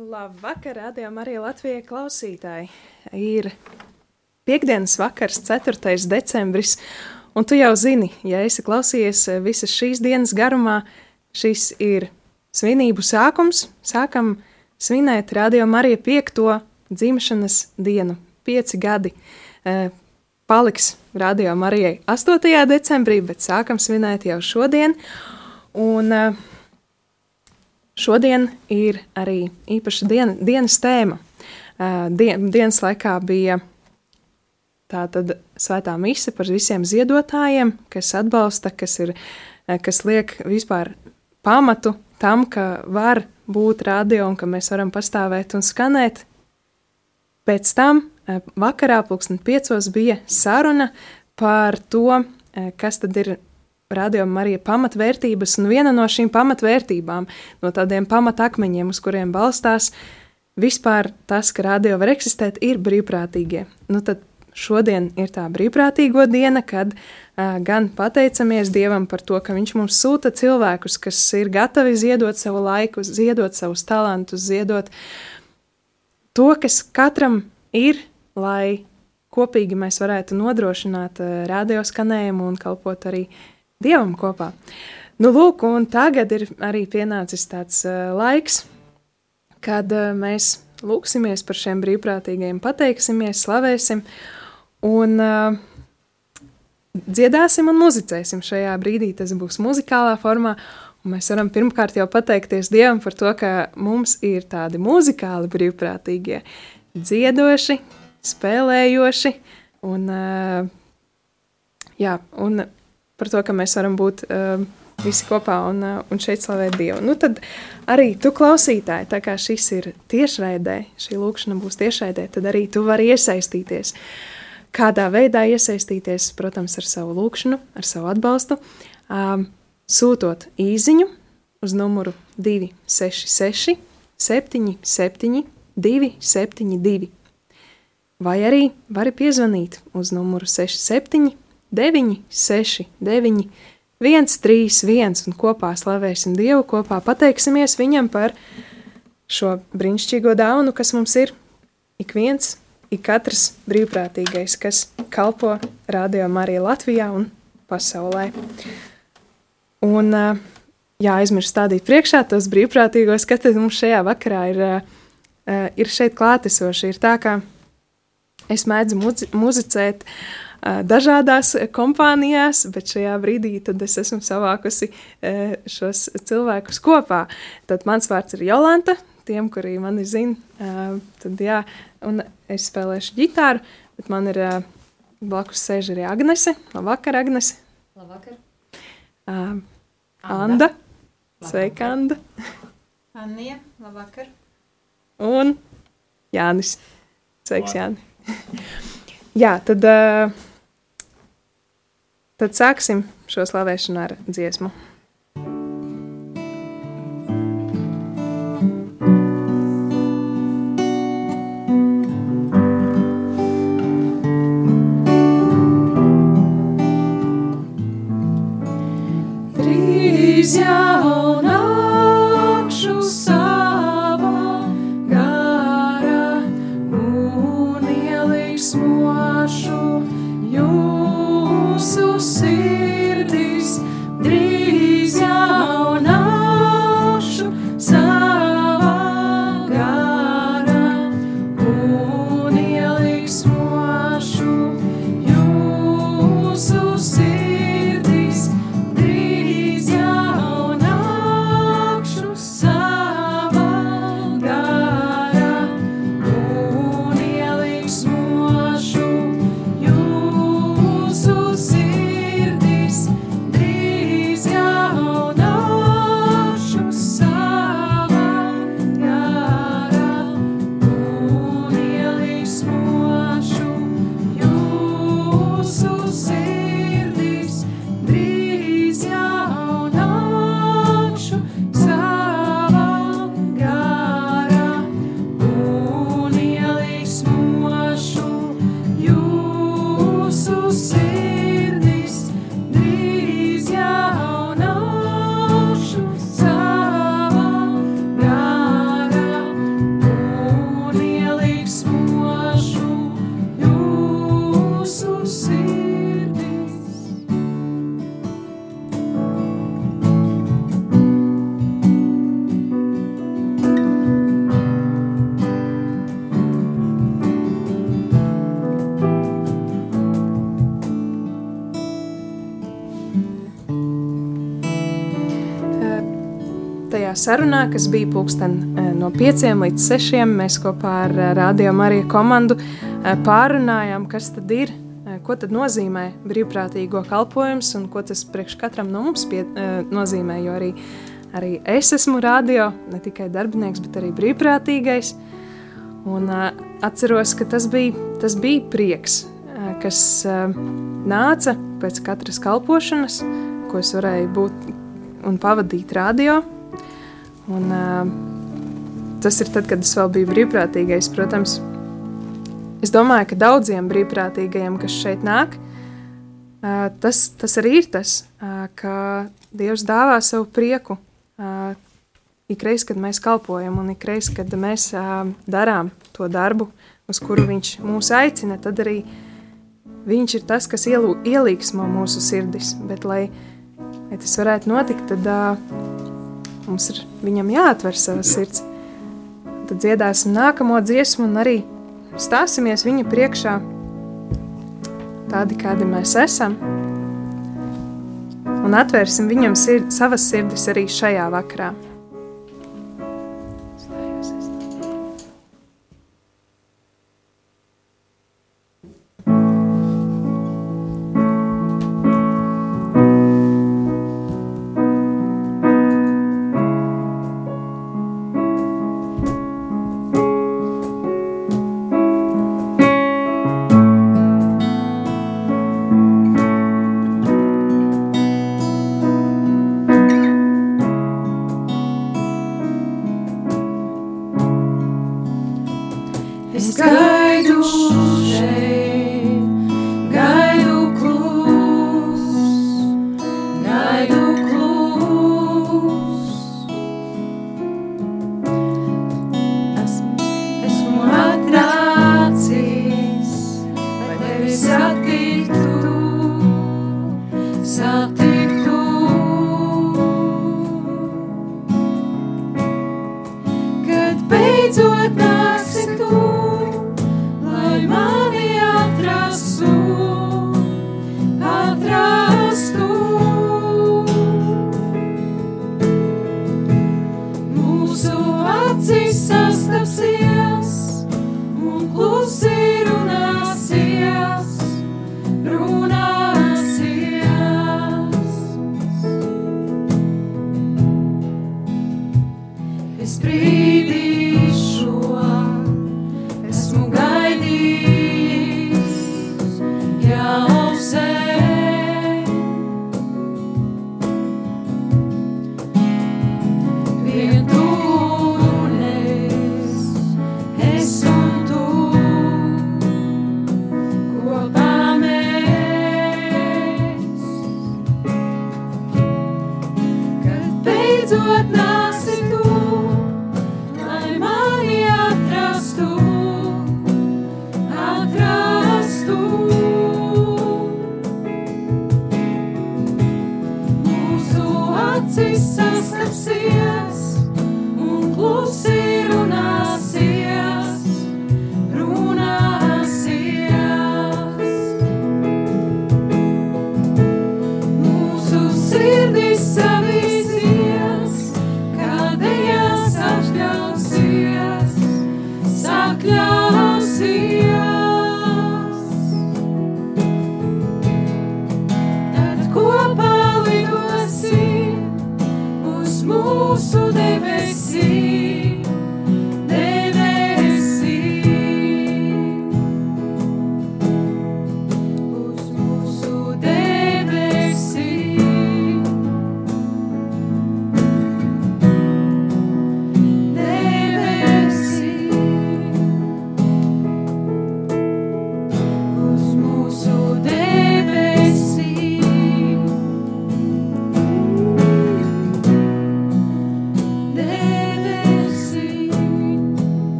Labvakar, radio Marija Latvijai klausītāji. Ir piekdienas vakars, 4. decembris, un tu jau zini, ja esi klausījies visas šīs dienas garumā, šis ir svinību sākums. Sākam svinēt radio Marija piekto dzimšanas dienu, pieci gadi. E, paliks radio Marijai 8. decembrī, bet sākam svinēt jau šodien. Un, uh, Šodien ir arī īpaša diena, dienas tēma. Dien, dienas laikā bija tātad svētā mise par visiem ziedotājiem, kas atbalsta, kas, ir, kas liek vispār pamatu tam, ka var būt radio un ka mēs varam pastāvēt un skanēt. Pēc tam vakarā pulksten piecos bija saruna par to, kas tad ir rādījuma arī pamatvērtības, un viena no šīm pamatvērtībām, no tādiem pamatakmeņiem, uz kuriem balstās vispār tas, ka rādio var eksistēt, ir brīvprātīgie. Nu, tad šodien ir tā brīvprātīgo diena, kad uh, gan pateicamies Dievam par to, ka Viņš mums sūta cilvēkus, kas ir gatavi ziedot savu laiku, ziedot savus talantus, ziedot to, kas katram ir, lai kopīgi mēs varētu nodrošināt uh, radioskanējumu un kalpot arī uh, Dievam kopā. Nu, lūk, un tagad ir arī pienācis tāds uh, laiks, kad uh, mēs lūksimies par šiem brīvprātīgajiem, pateiksimies, slavēsim un uh, dziedāsim un muzicēsim šajā brīdī. Tas būs muzikālā formā, un mēs varam pirmkārt jau pateikties Dievam par to, ka mums ir tādi muzikāli brīvprātīgie, dziedoši, spēlējoši un, jā, un par to, ka mēs varam būt uh, visi kopā un, uh, un šeit slavēt Dievu. Nu, tad arī tu klausītāji, tā kā šis ir tiešraidē, šī lūkšana būs tiešraidē, tad arī tu vari iesaistīties. Kādā veidā iesaistīties, protams, ar savu lūkšanu, ar savu atbalstu, um, sūtot īziņu uz numuru 266 77 272 vai arī vari piezvanīt uz numuru 67 9, 6, 9, 1, 3, 1 un kopā slavēsim Dievu, kopā pateiksimies Viņam par šo brīnišķīgo dāvanu, kas mums ir ik viens, ik katrs brīvprātīgais, kas kalpo Radio Marija Latvijā un pasaulē. Un jāaizmirst stādīt priekšā tos brīvprātīgos, kas tad mums šajā vakarā ir, ir šeit klātesoši. Ir tā, ka es mēdzu muzicēt uh, dažādās kompānijās, bet šajā brīdī es esmu savākusi šos cilvēkus kopā. Tad mans vārds ir Jolanta, tiem, kuri mani zina. Tad jā, un es spēlēšu ģitāru, bet man ir blakus sēž arī Agnese. Labvakar, Agnese! Labvakar! Uh, Anda! Sveika, Anda! Anija, labvakar! Un Jānis! Sveiks, Jāni! Jā, tad uh, Tad sāksim šo slavēšanu ar dziesmu. Sarunā, kas bija pulksten no 5 līdz 6. Mēs kopā ar Radio Mariju komandu pārunājām, kas tad ir, ko tad nozīmē brīvprātīgo kalpojums un ko tas priekš katram no mums pie, nozīmē, jo arī, arī es esmu radio, ne tikai darbinieks, bet arī brīvprātīgais. Un atceros, ka tas bija, tas bija prieks, kas nāca pēc katras kalpošanas, ko es varēju būt un pavadīt radio. Un, tas ir tad, kad es vēl biju brīvprātīgais. Protams, es domāju, ka daudziem brīvprātīgajiem, kas šeit nāk, tas, tas arī ir tas, ka Dievs dāvā savu prieku. Ikreiz, kad mēs kalpojam, un ikreiz, kad mēs darām to darbu, uz kuru Viņš mūs aicina, tad arī Viņš ir tas, kas ielu, ielīgsmo mūsu sirdis. Bet, lai lai tas varētu notikt, tad mums ir viņam jāatver savas sirds. Tad dziedāsim nākamo dziesmu un arī stāsimies viņa priekšā tādi, kādi mēs esam. Un atvērsim viņam sird, savas sirdis arī šajā vakarā. to acknowledge.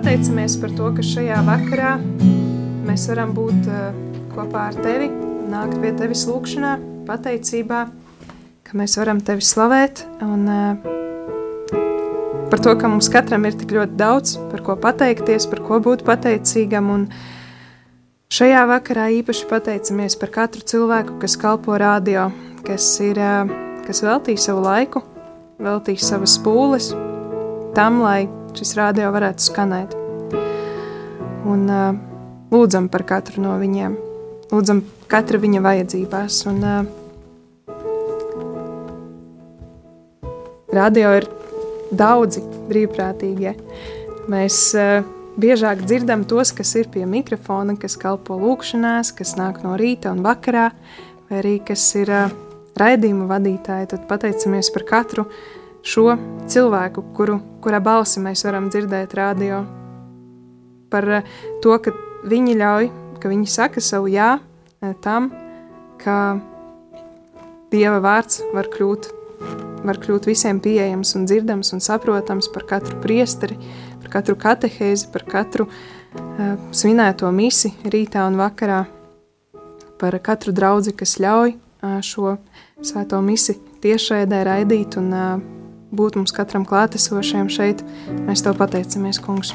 Pateicamies par to, ka šajā vakarā mēs varam būt uh, kopā ar tevi, nākt pie tevis lūkšanā, pateicībā, ka mēs varam tevi slavēt un uh, par to, ka mums katram ir tik ļoti daudz, par ko pateikties, par ko būt pateicīgam. Un šajā vakarā īpaši pateicamies par katru cilvēku, kas kalpo radio, kas, ir, uh, kas veltīja savu laiku, veltīja savas pūles tam, lai šis radio varētu skanēt. Un uh, lūdzam par katru no viņiem, lūdzam katra viņa vajadzībās. Un, uh, radio ir daudzi brīvprātīgie. Mēs uh, biežāk dzirdam tos, kas ir pie mikrofona, kas kalpo lūkšanās, kas nāk no rīta un vakarā, vai arī kas ir uh, raidījuma vadītāji. Tad pateicamies par katru šo cilvēku, kuru, kura balsi mēs varam dzirdēt radio, par eh, to, ka viņi ļauj, ka viņi saka savu jā eh, tam, ka Dieva vārds var kļūt, var kļūt visiem pieejams un dzirdams un saprotams par katru priesteri, par katru katehēzi, par katru uh, svinēto misi rītā un vakarā, par katru draugu, kas ļauj uh, šo svēto misi tiešraidē raidīt un uh, būt mums katram klātesošiem šeit. Mēs tev pateicamies, Kungs!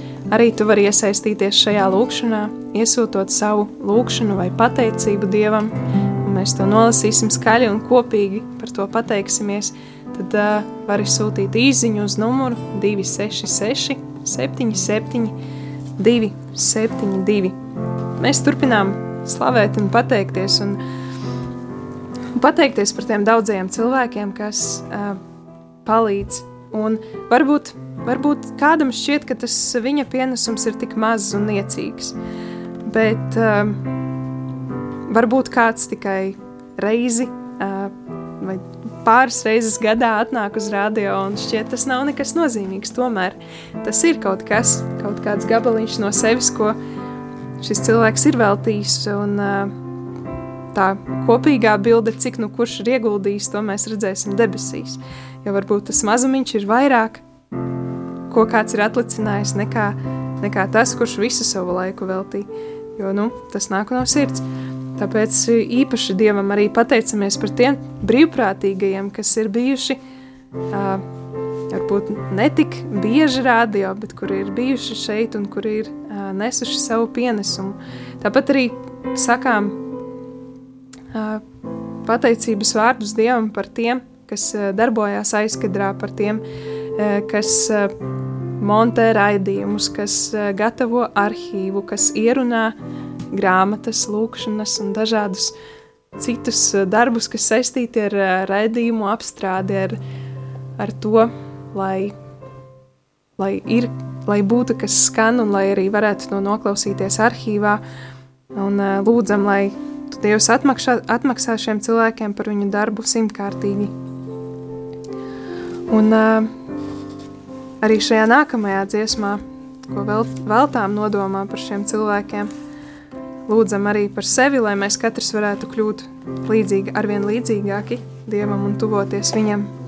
arī tu vari iesaistīties šajā lūkšanā, iesūtot savu lūkšanu vai pateicību Dievam, un mēs to nolasīsim skaļi un kopīgi par to pateiksimies, tad uh, vari sūtīt īziņu uz numuru 266 77 272. Mēs turpinām slavēt un pateikties un pateikties par tiem daudzajiem cilvēkiem, kas uh, palīdz. Un varbūt, varbūt kādam šķiet, ka tas viņa pienesums ir tik mazs un niecīgs, bet uh, varbūt kāds tikai reizi uh, vai pāris reizes gadā atnāk uz radio un šķiet, tas nav nekas nozīmīgs. Tomēr tas ir kaut kas, kaut kāds gabaliņš no sevis, ko šis cilvēks ir veltījis. Un, uh, tā kopīgā bilde, cik nu kurš ir ieguldījis, to mēs redzēsim debesīs. Jo varbūt tas mazumiņš ir vairāk, ko kāds ir atlicinājis, nekā, nekā tas, kurš visu savu laiku veltīja. Jo nu, tas nāk no sirds. Tāpēc īpaši Dievam arī pateicamies par tiem brīvprātīgajiem, kas ir bijuši uh, varbūt ne tik bieži radio, bet kuri ir bijuši šeit un kuri ir uh, nesuši savu pienesumu. Tāpat arī sakām pateicības vārdus Dievam par tiem, kas darbojās aizkadrā, par tiem, kas montē raidījumus, kas gatavo arhīvu, kas ierunā grāmatas, lūkšanas un dažādus citus darbus, kas saistīti ar raidījumu apstrādi, ar, ar to, lai, lai, ir, lai būtu kas skan un lai arī varētu to noklausīties arhīvā. Un lūdzam, lai Dievs atmaksā, atmaksā šiem cilvēkiem par viņu darbu simtkārtīgi. Un uh, arī šajā nākamajā dziesmā, ko vēl, veltām nodomā par šiem cilvēkiem, lūdzam arī par sevi, lai mēs katrs varētu kļūt līdzīgi, arvien līdzīgāki Dievam un tuvoties Viņam.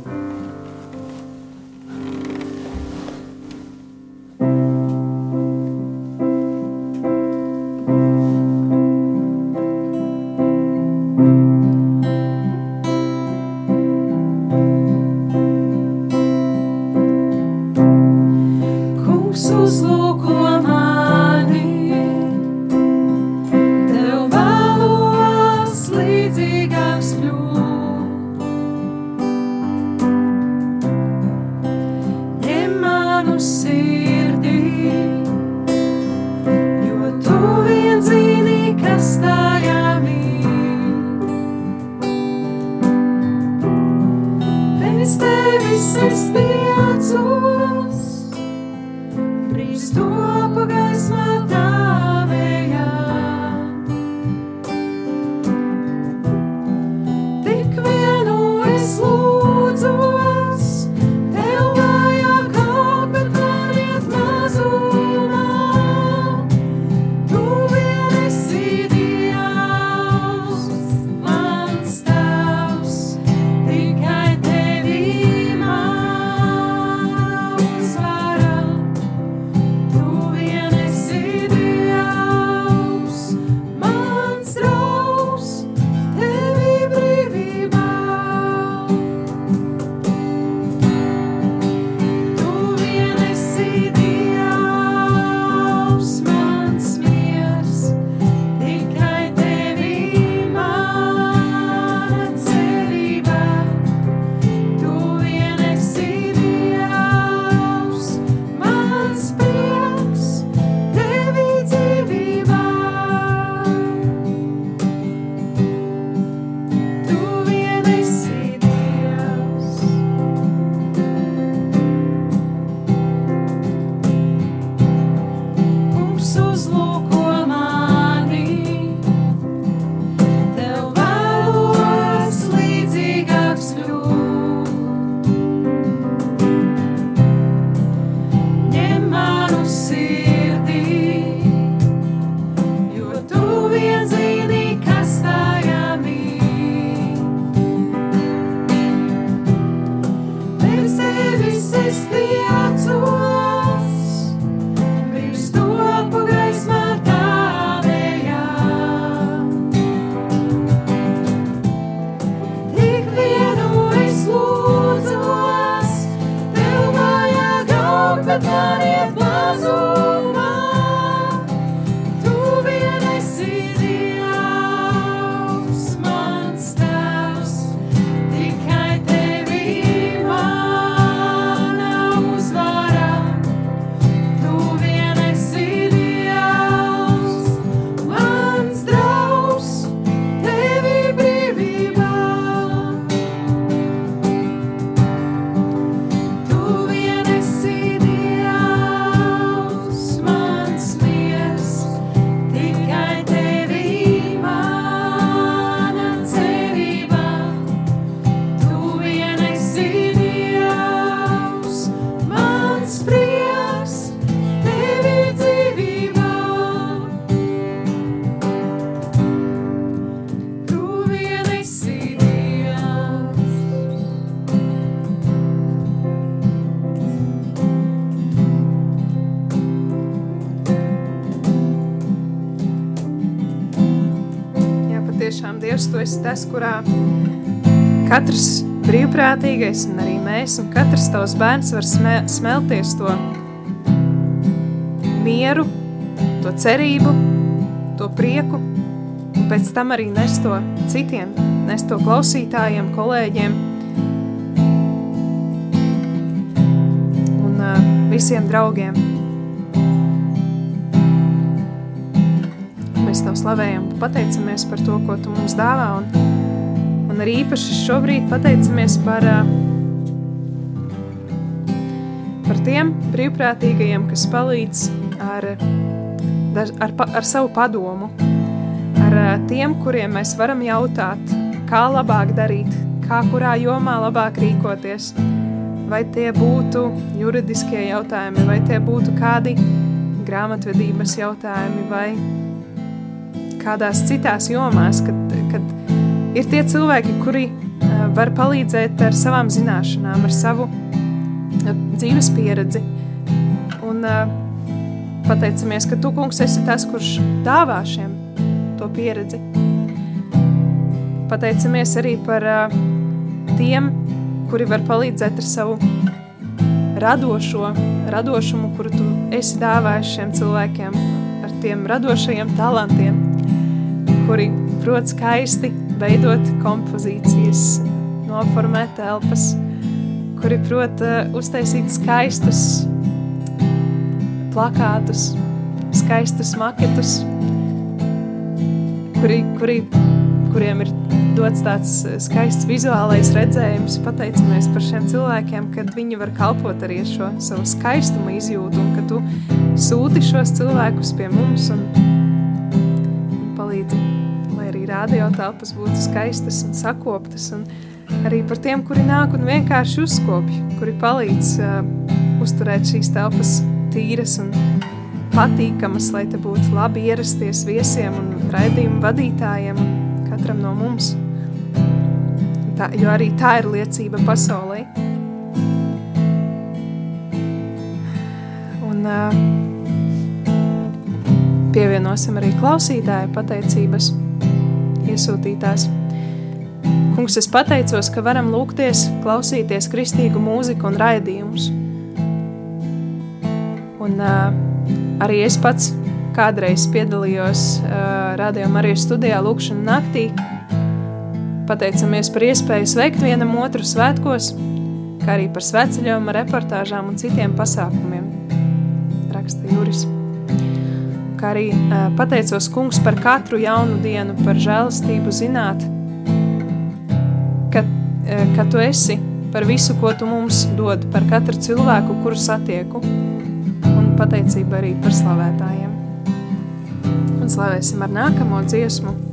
Esi tas, kurā katrs brīvprātīgais un arī mēs un katrs tavs bērns var sme smelties to mieru, to cerību, to prieku un pēc tam arī nes to citiem, nes to klausītājiem, kolēģiem un uh, visiem draugiem. Tev slavējam, pateicamies par to, ko Tu mums dāvā, un, un arī īpaši šobrīd pateicamies par, ā, par tiem brīvprātīgajiem, kas palīdz ar, ar, ar savu padomu, ar ā, tiem, kuriem mēs varam jautāt, kā labāk darīt, kā kurā jomā labāk rīkoties, vai tie būtu juridiskie jautājumi, vai tie būtu kādi grāmatvedības jautājumi, vai kādās citās jomās, kad, kad ir tie cilvēki, kuri uh, var palīdzēt ar savām zināšanām, ar savu uh, dzīves pieredzi. Un uh, pateicamies, ka tu, kungs, esi tas, kurš dāvā šiem to pieredzi. Pateicamies arī par tiem, kuri var palīdzēt ar savu radošo, radošumu, kuru tu esi dāvājis šiem cilvēkiem, ar tiem radošajiem talantiem kuri prot skaisti veidot kompozīcijas, noformēt telpas, kuri prot uh, uztaisīt skaistus plakātus, skaistus maketus, kuri, kuri, kuriem ir dots tāds eh, skaists vizuālais redzējums. Pateicamies par šiem cilvēkiem, kad viņi var kalpot arī ar šo savu skaistumu izjūtu un ka tu sūti šos cilvēkus pie mums un, lai arī radio telpas būtu skaistas un sakoptas un arī par tiem, kuri nāk un vienkārši uzkopj, kuri palīdz uh, uzturēt šīs telpas tīras un patīkamas, lai te būtu labi ierasties viesiem un raidījumu vadītājiem un katram no mums. Tā, jo arī tā ir liecība pasaulē. Un uh, pievienosim arī klausītāju pateicības iesūtītās. Kungs, es pateicos, ka varam lūgties, klausīties kristīgu mūziku un raidījumus. Un uh, arī es pats kādreiz piedalījos uh, Radio Marijas studijā lūkšana naktī. Pateicamies par iespēju sveikt vienam otru svētkos, kā arī par sveceļojuma reportāžām un citiem pasākumiem, raksta Juris. Kā arī pateicos kungs par katru jaunu dienu, par žēlastību zināt, ka, ka tu esi par visu, ko tu mums dod, par katru cilvēku, kuru satieku, un pateicība arī par slavētājiem. Un slavēsim ar nākamo dziesmu.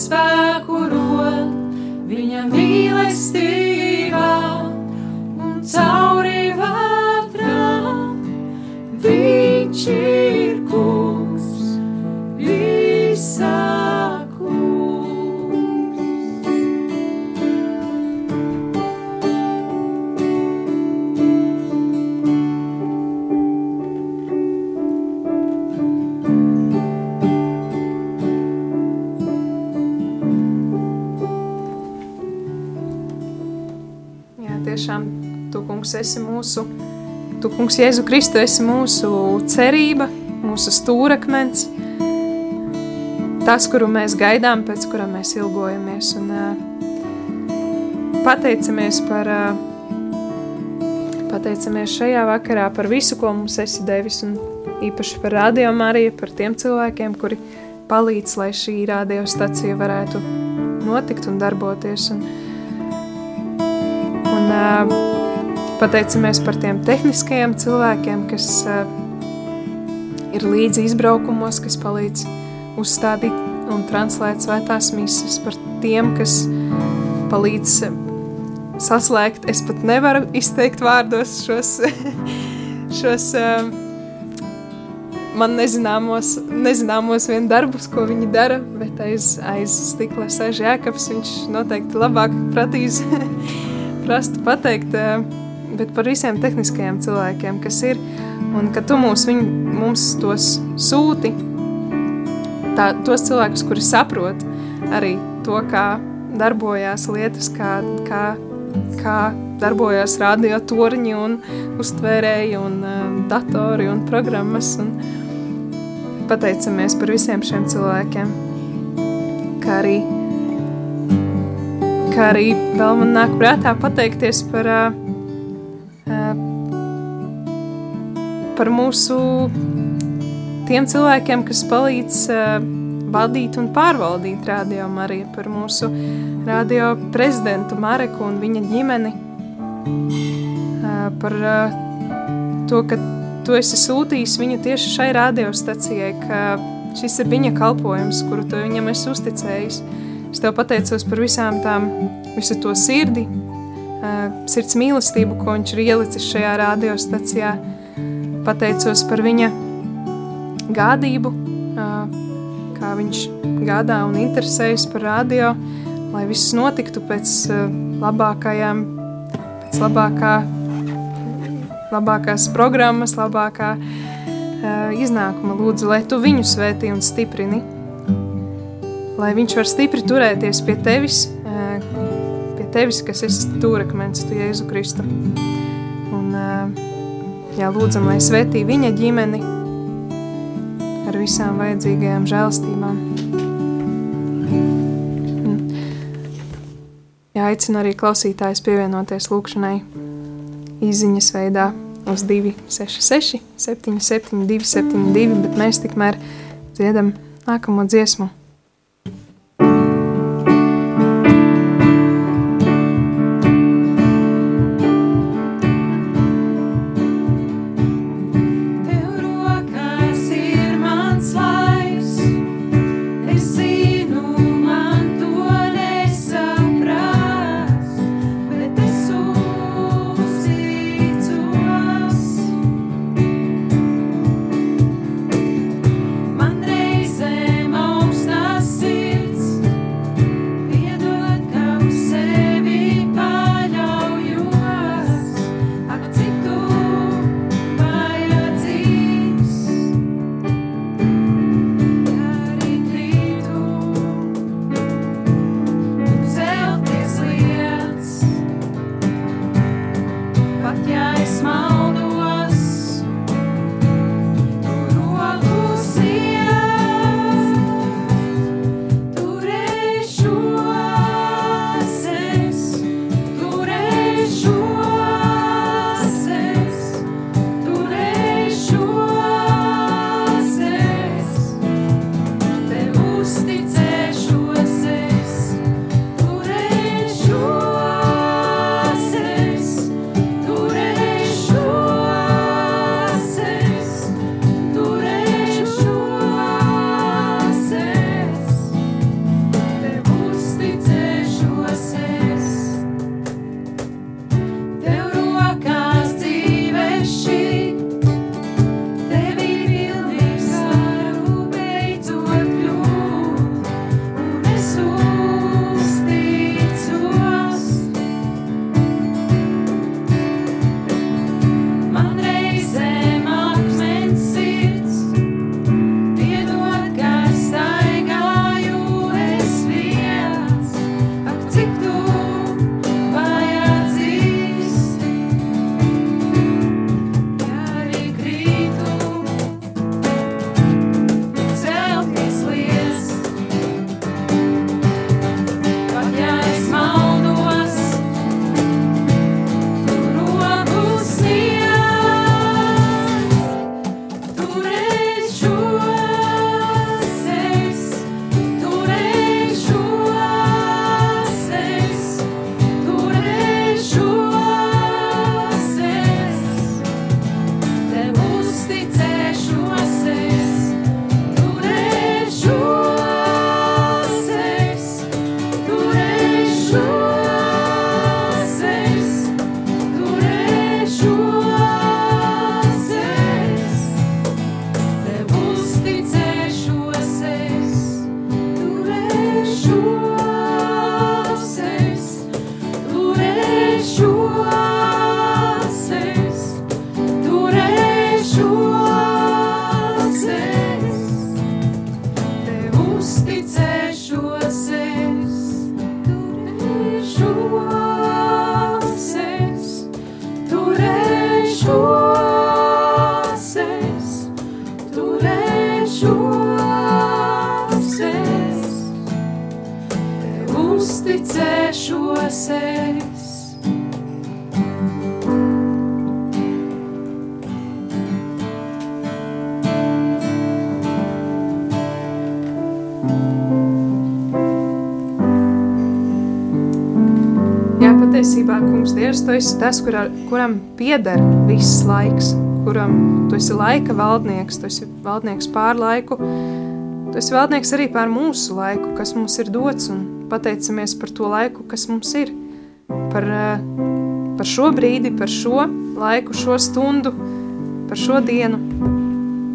Spēku rot viņa mīlestībā esi mūsu, tu, kungs, Jēzu Kristu, esi mūsu cerība, mūsu stūrakmens, tas, kuru mēs gaidām, pēc kura mēs ilgojamies. Un, uh, pateicamies par, uh, pateicamies šajā vakarā par visu, ko mums esi devis, un īpaši par radio Mariju, par tiem cilvēkiem, kuri palīdz, lai šī radiostacija varētu notikt un darboties. Un, Un uh, pateicamies par tiem tehniskajiem cilvēkiem, kas uh, ir līdzi izbraukumos, kas palīdz uzstādīt un translēt svētās misijas, par tiem, kas palīdz uh, saslēgt. Es pat nevaru izteikt vārdos šos, šos uh, man nezināmos, nezināmos vien darbus, ko viņi dara, bet aiz, aiz stikla sēž Jēkabs, viņš noteikti labāk pratīs prastu pateikt, eh, bet par visiem tehniskajiem cilvēkiem, kas ir, un ka tu mūs, viņ, mums tos sūti, tā, tos cilvēkus, kuri saprot arī to, kā darbojās lietas, kā, kā, kā darbojās radio torņi un uztvērēji un um, datori un programmas, un pateicamies par visiem šiem cilvēkiem, kā arī kā arī vēl man nāk prātā pateikties par, uh, par mūsu tiem cilvēkiem, kas palīdz uh, vadīt un pārvaldīt radio Mariju, par mūsu radio prezidentu Mareku un viņa ģimeni, uh, par uh, to, ka tu esi sūtījis viņu tieši šai radiostacijai, ka šis ir viņa kalpojums, kuru tu viņam esi uzticējis. Es tev pateicos par visām tām, visu to sirdi, sirds mīlestību, ko viņš ir ielicis šajā radiostacijā. Pateicos par viņa gādību, kā viņš gādā un interesējas par radio, lai viss notiktu pēc labākajām, pēc labākā, labākās programmas, labākā iznākuma. Lūdzu, lai tu viņu svētī un stiprini, lai viņš var stipri turēties pie tevis, pie tevis, kas esi stūrakmens, tu Jēzu Kristu. Jā, lūdzam, lai svētī viņa ģimeni ar visām vajadzīgajām žēlstībām. Jā, aicinu arī klausītājus pievienoties lūkšanai izziņas veidā uz 266, 772, 72, bet mēs tikmēr dziedam nākamo dziesmu. Dievs, tu esi tas, kurā, kuram pieder viss laiks, kuram tu esi laika valdnieks, tu esi valdnieks pār laiku, tu esi valdnieks arī pār mūsu laiku, kas mums ir dots, un pateicamies par to laiku, kas mums ir, par, eh, par šo brīdi, par šo laiku, šo stundu, par šo dienu.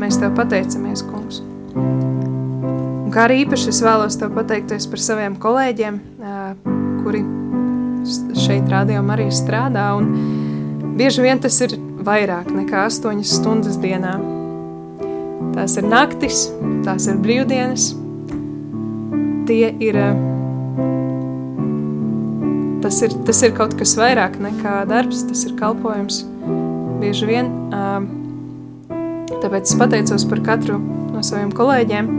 Mēs Tev pateicamies, kungs. Un kā arī īpaši es vēlos Tev pateikties par saviem kolēģiem, eh, kuri šeit rādījumā arī strādā. Bieži vien tas ir vairāk nekā 8 stundas dienā. Tās ir naktis, tās ir brīvdienas. Tie ir, eh, tas ir, tas ir kaut kas vairāk nekā darbs, tas ir kalpojums. Bieži vien. Eh, tāpēc es pateicos par katru no saviem kolēģiem,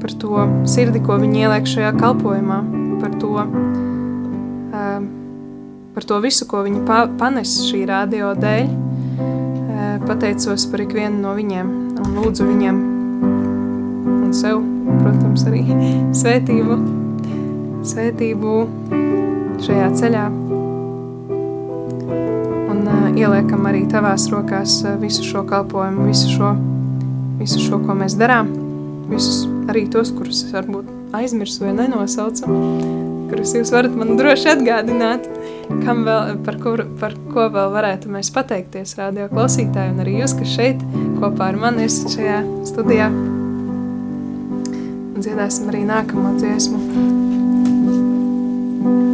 par to sirdi, ko viņi ieliek šajā kalpojumā, par to, par to visu, ko viņi pa panes šī radio dēļ. Uh, pateicos par ikvienu no viņiem un lūdzu viņiem un sev, protams, arī svētību, svētību šajā ceļā. Un uh, ieliekam arī tavās rokās uh, visu šo kalpojumu, visu šo, visu šo, ko mēs darām, visus arī tos, kurus varbūt aizmirsu vai nenosaucu kurus jūs varat man droši atgādināt, kam vēl, par, kur, par ko vēl varētu mēs pateikties radio klausītāji un arī jūs, kas šeit kopā ar mani esat šajā studijā. Un dziedāsim arī nākamo dziesmu. Un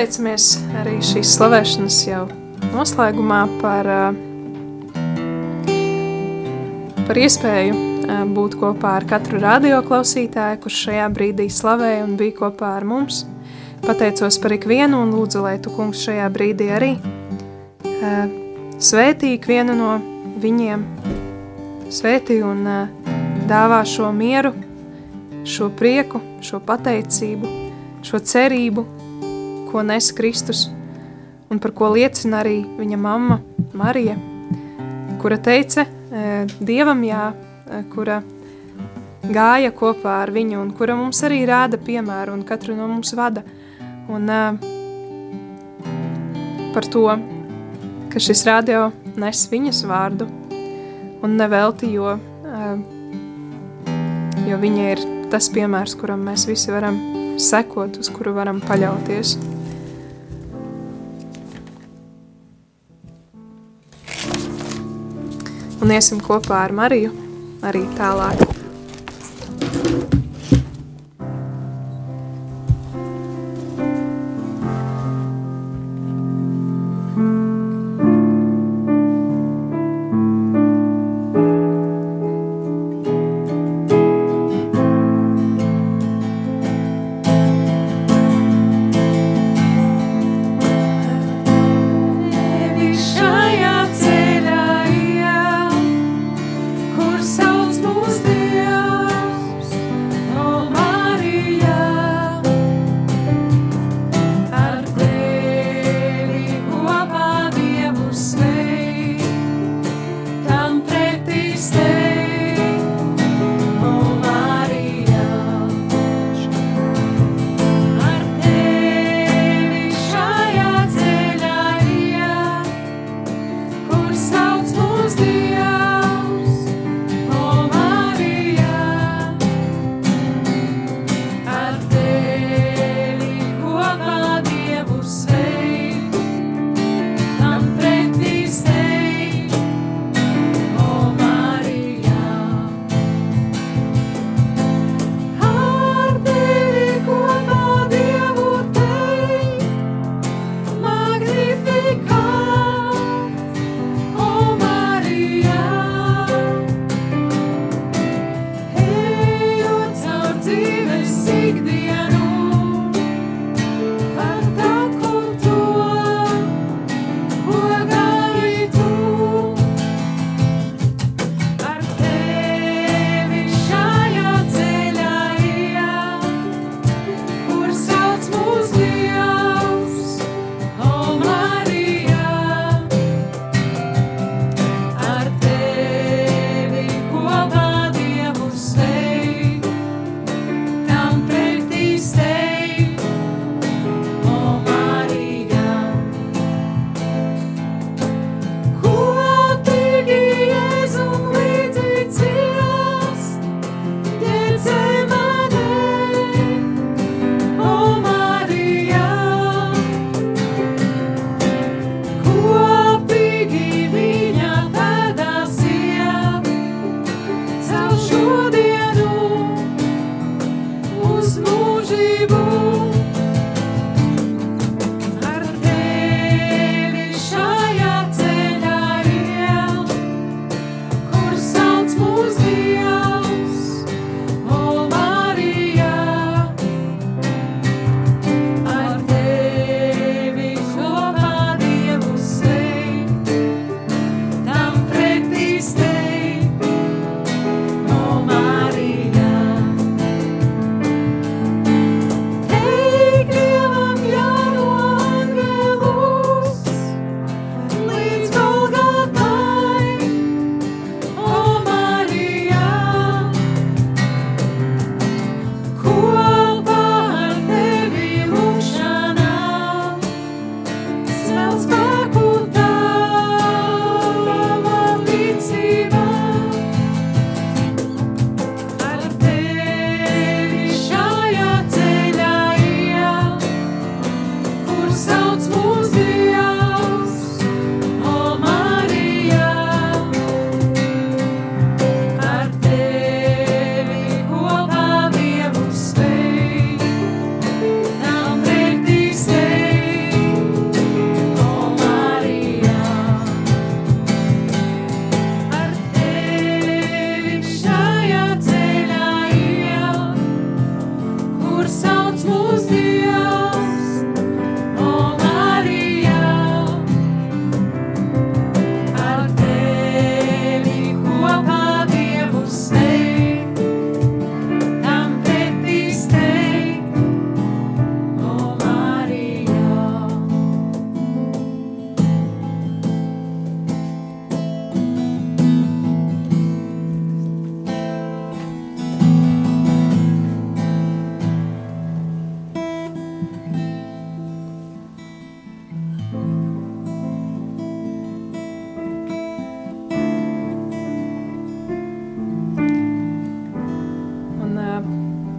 pateicamies arī šīs slavēšanas jau noslēgumā par, uh, par iespēju uh, būt kopā ar katru radioklausītāju, kurš šajā brīdī slavēja un bija kopā ar mums. Pateicos par ikvienu un lūdzu, lai tu, kungs, šajā brīdī arī uh, svētī ikvienu no viņiem, svētī un dāvā šo mieru, šo prieku, šo pateicību, šo cerību, ko nes Kristus un par ko liecina arī viņa mamma Marija, kura teica e, Dievam jā, e, kura gāja kopā ar viņu un kura mums arī rāda piemēru un katru no mums vada. Un e, par to, ka šis radio nes viņas vārdu un nevelti, jo, jo viņa ir tas piemērs, kuram mēs visi varam sekot, uz kuru varam paļauties. Un iesim kopā ar Mariju arī tālāk.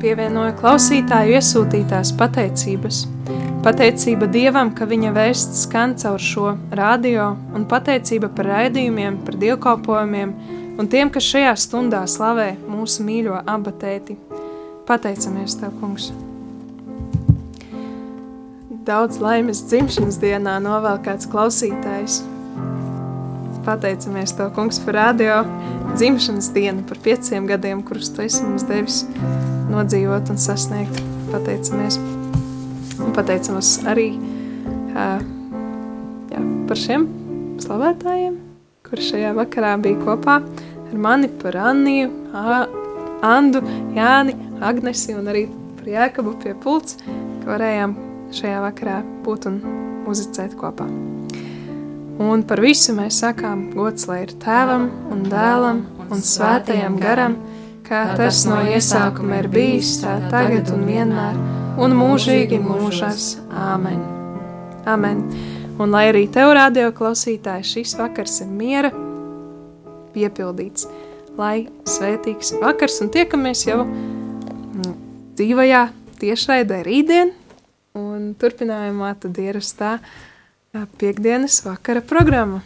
Pievienoja klausītāju iesūtītās pateicības. Pateicība Dievam, ka viņa vēsts skan caur šo radio, un pateicība par raidījumiem, par dievkalpojumiem un tiem, kas šajā stundā slavē mūsu mīļo abatēti. Pateicamies Tev, Kungs! Daudz laimes dzimšanas dienā novēl kāds klausītājs. Pateicamies Tev, Kungs, par radio dzimšanas dienu, par pieciem gadiem, kurus Tu esi mums devis nodzīvot un sasniegt. Pateicamies! Un pateicamies arī uh, jā, par šiem slavētājiem, kuri šajā vakarā bija kopā ar mani par Anniju, Andu, Jāni, Agnesi un arī par Jēkabu pie pults, ka varējām šajā vakarā būt un muzicēt kopā. Un par visu mēs sakām gods, lai ir tēvam un dēlam un svētajam garam, kā tas no iesākuma ir bijis, tā tagad un vienmēr, un mūžīgi mūžās. Āmen! Amen! Un lai arī tev, radio klausītāji, šis vakars ir miera piepildīts. Lai svētīgs vakars un tiekamies jau mm, dzīvajā tiešraidē rītdien un turpinājumā tad ierastā piekdienas vakara programma.